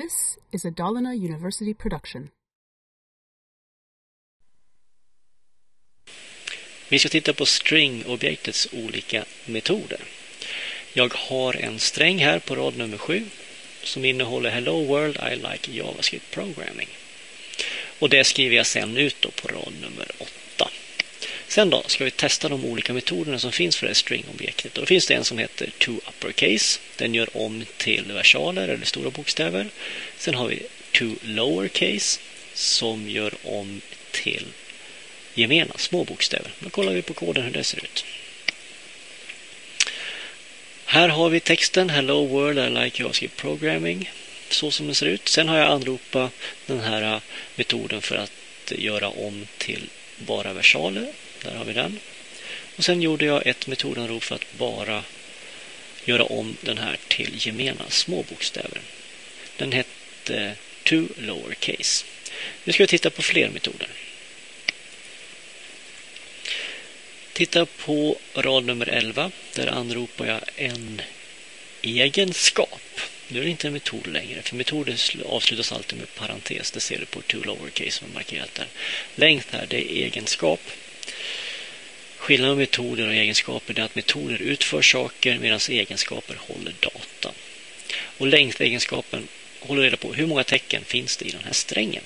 This is a Dalarna University production. Vi ska titta på stringobjektets olika metoder. Jag har en sträng här på rad nummer 7 som innehåller Hello World I like JavaScript Programming. Och det skriver jag sen ut då på rad nummer 8. Sen då ska vi testa de olika metoderna som finns för det här stringobjektet. Då finns det en som heter to uppercase. Den gör om till versaler eller stora bokstäver. Sen har vi to lowercase som gör om till gemena små bokstäver. Då kollar vi på koden hur det ser ut. Här har vi texten Hello World I like JavaScript Programming så som den ser ut. Sen har jag anropat den här metoden för att göra om till bara versaler. Där har vi den. Och sen gjorde jag ett metodanrop för att bara göra om den här till gemena små bokstäver. Den hette to lowercase. Nu ska vi titta på fler metoder. Titta på rad nummer 11. Där anropar jag en egenskap. Nu är det inte en metod längre, för metoden avslutas alltid med parentes. Det ser du på to lowercase som är markerat där. Längd här, det är egenskap. Skillnaden mellan metoder och egenskaper är att metoder utför saker medan egenskaper håller data. Och längdegenskapen håller reda på hur många tecken finns det i den här strängen.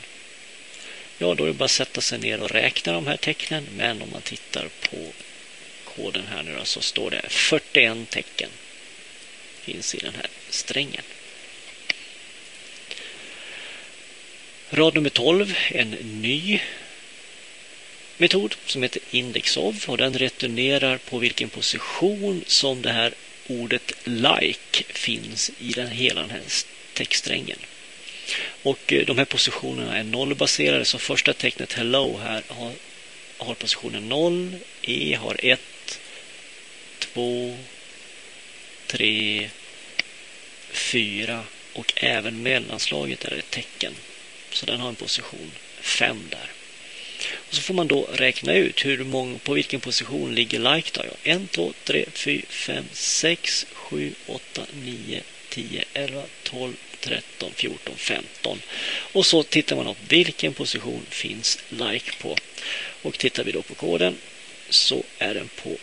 Ja, då är det bara att sätta sig ner och räkna de här tecknen. Men om man tittar på koden här nu då, så står det 41 tecken finns i den här strängen. Rad nummer 12, en ny metod som heter indexof och den returnerar på vilken position som det här ordet like finns i den hela den här textsträngen. Och eh, de här positionerna är nollbaserade så första tecknet hello här har, har positionen 0, E har 1, 2, 3, 4 och även mellanslaget är ett tecken. Så den har en position 5 där. Och så får man då räkna ut hur många, på vilken position ligger like. Då. 1, 2, 3, 4, 5, 6, 7, 8, 9, 10, 11, 12, 13, 14, 15. Och så tittar man upp vilken position finns like på. Och tittar vi då på koden så är den på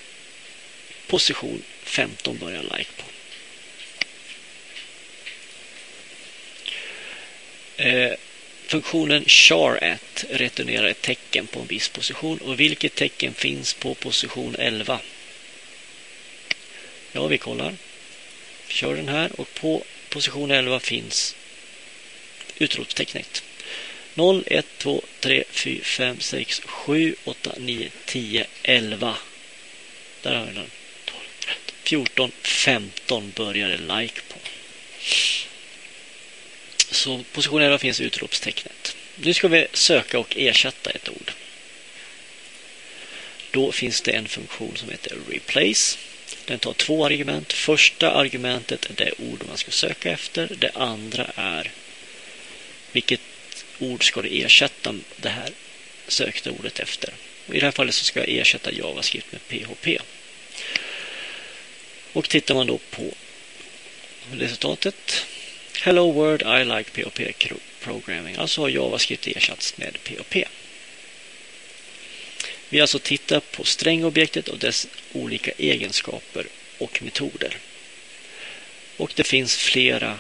position 15 börjar like på. Eh, funktionen char-at returnerar ett tecken på en viss position och vilket tecken finns på position 11? Ja, vi kollar. Kör den här och på position 11 finns utropstecknet. 0, 1, 2, 3, 4, 5, 6, 7, 8, 9, 10, 11. Där har vi den. 12, 13, 14, 15 börjar det like på. Så position 11 finns utropstecknet. Nu ska vi söka och ersätta ett ord. Då finns det en funktion som heter replace. Den tar två argument. Första argumentet är det ord man ska söka efter. Det andra är vilket ord ska det ersätta det här sökta ordet efter. Och I det här fallet så ska jag ersätta JavaScript med PHP. Och tittar man då på resultatet. Hello World, I like POP programming. Alltså har JavaScript ersatts med POP. Vi har alltså tittat på strängobjektet och dess olika egenskaper och metoder. Och det finns flera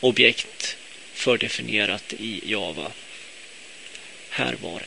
objekt fördefinierat i Java. Här var